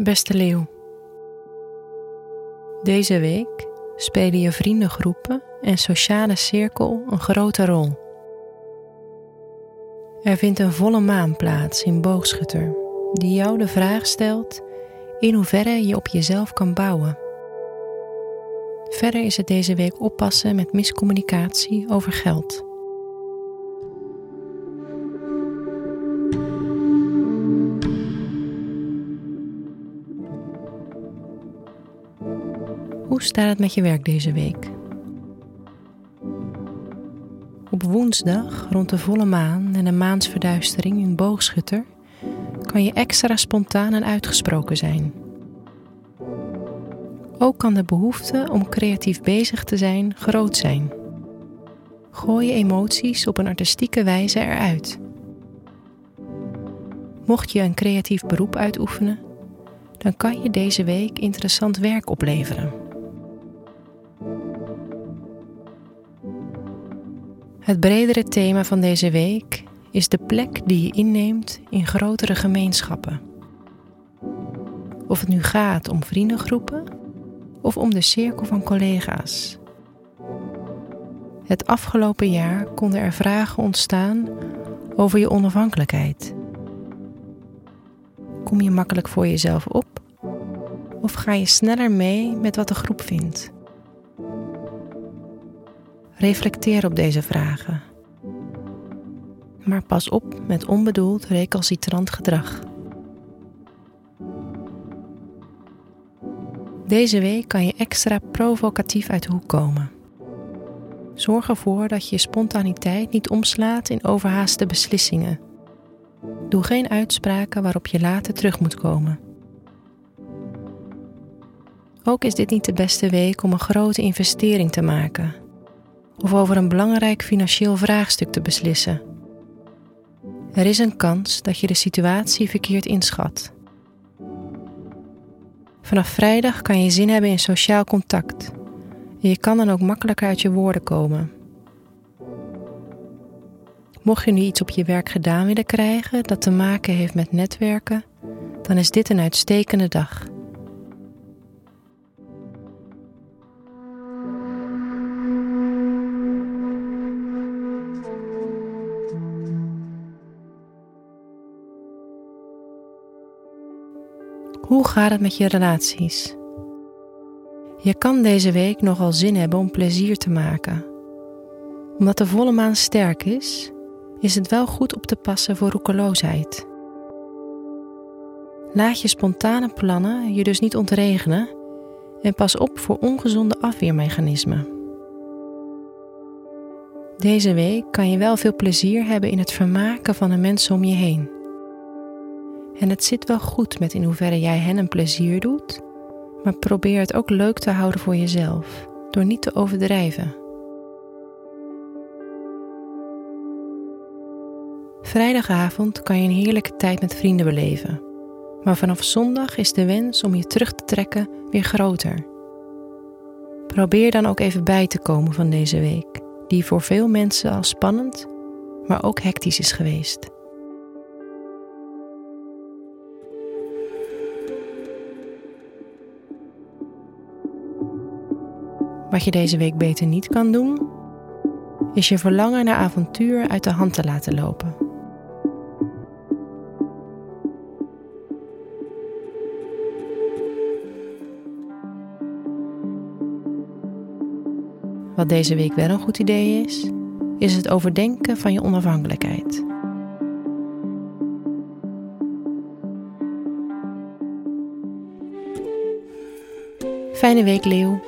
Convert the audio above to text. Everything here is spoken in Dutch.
Beste leeuw. Deze week spelen je vriendengroepen en sociale cirkel een grote rol. Er vindt een volle maan plaats in Boogschutter, die jou de vraag stelt in hoeverre je op jezelf kan bouwen. Verder is het deze week oppassen met miscommunicatie over geld. Hoe staat het met je werk deze week? Op woensdag, rond de volle maan en de maansverduistering in Boogschutter, kan je extra spontaan en uitgesproken zijn. Ook kan de behoefte om creatief bezig te zijn groot zijn. Gooi je emoties op een artistieke wijze eruit. Mocht je een creatief beroep uitoefenen, dan kan je deze week interessant werk opleveren. Het bredere thema van deze week is de plek die je inneemt in grotere gemeenschappen. Of het nu gaat om vriendengroepen of om de cirkel van collega's. Het afgelopen jaar konden er vragen ontstaan over je onafhankelijkheid. Kom je makkelijk voor jezelf op of ga je sneller mee met wat de groep vindt? Reflecteer op deze vragen. Maar pas op met onbedoeld recalcitrant gedrag. Deze week kan je extra provocatief uit de hoek komen. Zorg ervoor dat je spontaniteit niet omslaat in overhaaste beslissingen. Doe geen uitspraken waarop je later terug moet komen. Ook is dit niet de beste week om een grote investering te maken of over een belangrijk financieel vraagstuk te beslissen. Er is een kans dat je de situatie verkeerd inschat. Vanaf vrijdag kan je zin hebben in sociaal contact en je kan dan ook makkelijker uit je woorden komen. Mocht je nu iets op je werk gedaan willen krijgen dat te maken heeft met netwerken, dan is dit een uitstekende dag. Hoe gaat het met je relaties? Je kan deze week nogal zin hebben om plezier te maken. Omdat de volle maan sterk is, is het wel goed op te passen voor roekeloosheid. Laat je spontane plannen je dus niet ontregenen en pas op voor ongezonde afweermechanismen. Deze week kan je wel veel plezier hebben in het vermaken van de mensen om je heen. En het zit wel goed met in hoeverre jij hen een plezier doet, maar probeer het ook leuk te houden voor jezelf, door niet te overdrijven. Vrijdagavond kan je een heerlijke tijd met vrienden beleven, maar vanaf zondag is de wens om je terug te trekken weer groter. Probeer dan ook even bij te komen van deze week, die voor veel mensen al spannend, maar ook hectisch is geweest. Wat je deze week beter niet kan doen, is je verlangen naar avontuur uit de hand te laten lopen. Wat deze week wel een goed idee is, is het overdenken van je onafhankelijkheid. Fijne week, Leeuw.